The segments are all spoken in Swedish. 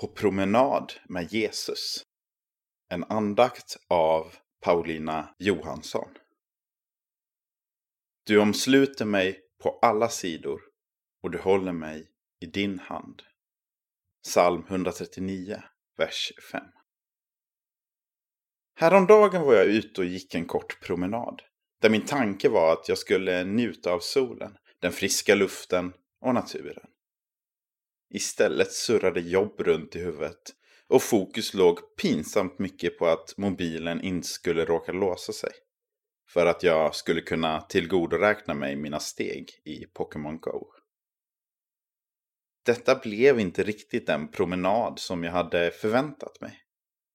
På promenad med Jesus. En andakt av Paulina Johansson. Du omsluter mig på alla sidor och du håller mig i din hand. Psalm 139, vers 5. Häromdagen var jag ute och gick en kort promenad. Där min tanke var att jag skulle njuta av solen, den friska luften och naturen. Istället surrade jobb runt i huvudet och fokus låg pinsamt mycket på att mobilen inte skulle råka låsa sig. För att jag skulle kunna tillgodoräkna mig mina steg i Pokémon Go. Detta blev inte riktigt den promenad som jag hade förväntat mig.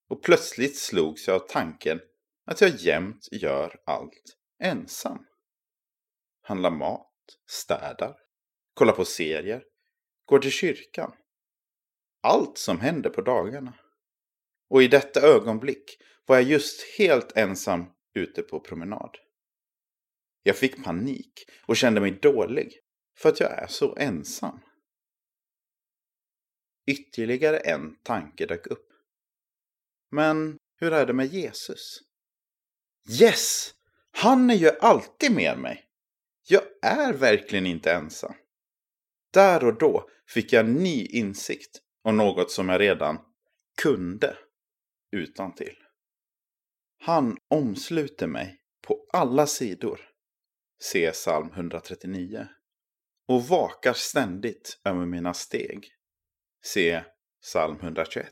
Och plötsligt slogs jag av tanken att jag jämt gör allt ensam. Handlar mat, städar, kollar på serier, går till kyrkan. Allt som händer på dagarna. Och i detta ögonblick var jag just helt ensam ute på promenad. Jag fick panik och kände mig dålig för att jag är så ensam. Ytterligare en tanke dök upp. Men hur är det med Jesus? Yes! Han är ju alltid med mig. Jag är verkligen inte ensam. Där och då fick jag ny insikt om något som jag redan kunde utan till. Han omsluter mig på alla sidor. Se psalm 139. Och vakar ständigt över mina steg. Se psalm 121.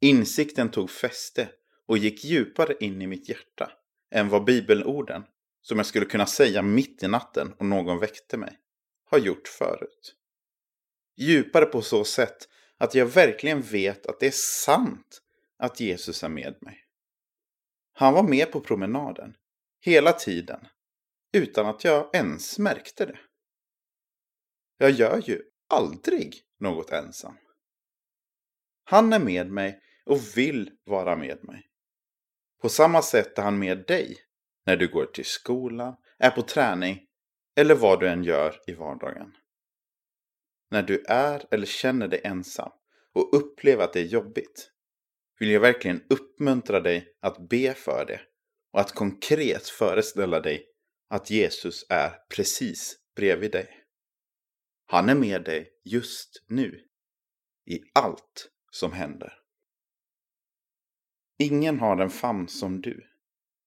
Insikten tog fäste och gick djupare in i mitt hjärta än vad bibelorden, som jag skulle kunna säga mitt i natten om någon väckte mig, har gjort förut. Djupare på så sätt att jag verkligen vet att det är sant att Jesus är med mig. Han var med på promenaden, hela tiden, utan att jag ens märkte det. Jag gör ju aldrig något ensam. Han är med mig och vill vara med mig. På samma sätt är han med dig när du går till skolan, är på träning eller vad du än gör i vardagen. När du är eller känner dig ensam och upplever att det är jobbigt vill jag verkligen uppmuntra dig att be för det och att konkret föreställa dig att Jesus är precis bredvid dig. Han är med dig just nu i allt som händer. Ingen har en famn som du.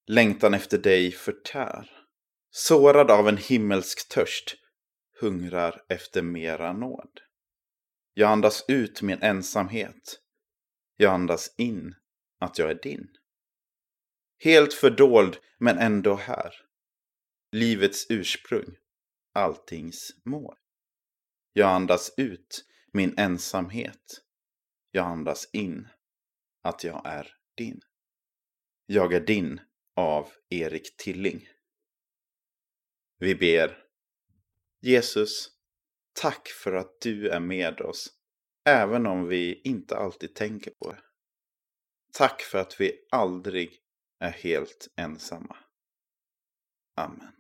Längtan efter dig förtär. Sårad av en himmelsk törst hungrar efter mera nåd. Jag andas ut min ensamhet. Jag andas in att jag är din. Helt fördold men ändå här. Livets ursprung, alltings mål. Jag andas ut min ensamhet. Jag andas in att jag är din. Jag är din av Erik Tilling. Vi ber. Jesus, tack för att du är med oss, även om vi inte alltid tänker på det. Tack för att vi aldrig är helt ensamma. Amen.